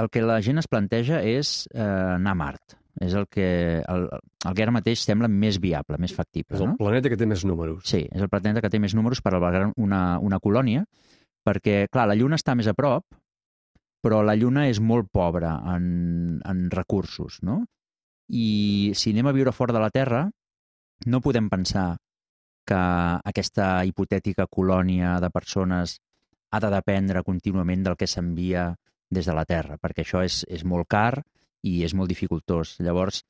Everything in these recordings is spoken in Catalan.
el que la gent es planteja és eh, anar a Mart. És el que, el, el que ara mateix sembla més viable, més factible. És el no? planeta que té més números. Sí, és el planeta que té més números per albergar una, una colònia, perquè, clar, la Lluna està més a prop, però la Lluna és molt pobra en, en recursos, no? I si anem a viure fora de la Terra, no podem pensar que aquesta hipotètica colònia de persones ha de dependre contínuament del que s'envia des de la Terra, perquè això és, és molt car i és molt dificultós. Llavors,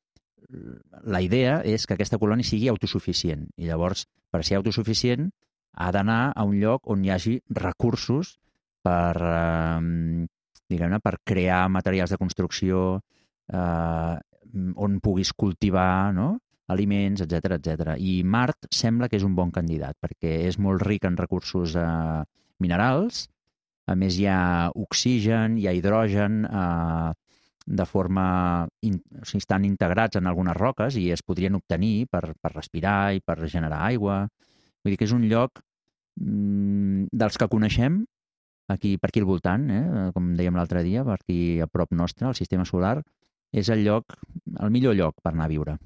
la idea és que aquesta colònia sigui autosuficient i llavors, per ser autosuficient, ha d'anar a un lloc on hi hagi recursos per, eh, diguem-ne, per crear materials de construcció, eh, on puguis cultivar no? aliments, etc etc. I Mart sembla que és un bon candidat, perquè és molt ric en recursos eh, minerals, a més hi ha oxigen, hi ha hidrogen, eh, de forma... In, o sigui, estan integrats en algunes roques i es podrien obtenir per, per respirar i per generar aigua. Vull dir que és un lloc mm, dels que coneixem aquí, per aquí al voltant, eh? com dèiem l'altre dia, per aquí a prop nostre, al sistema solar, és el lloc, el millor lloc per anar a viure.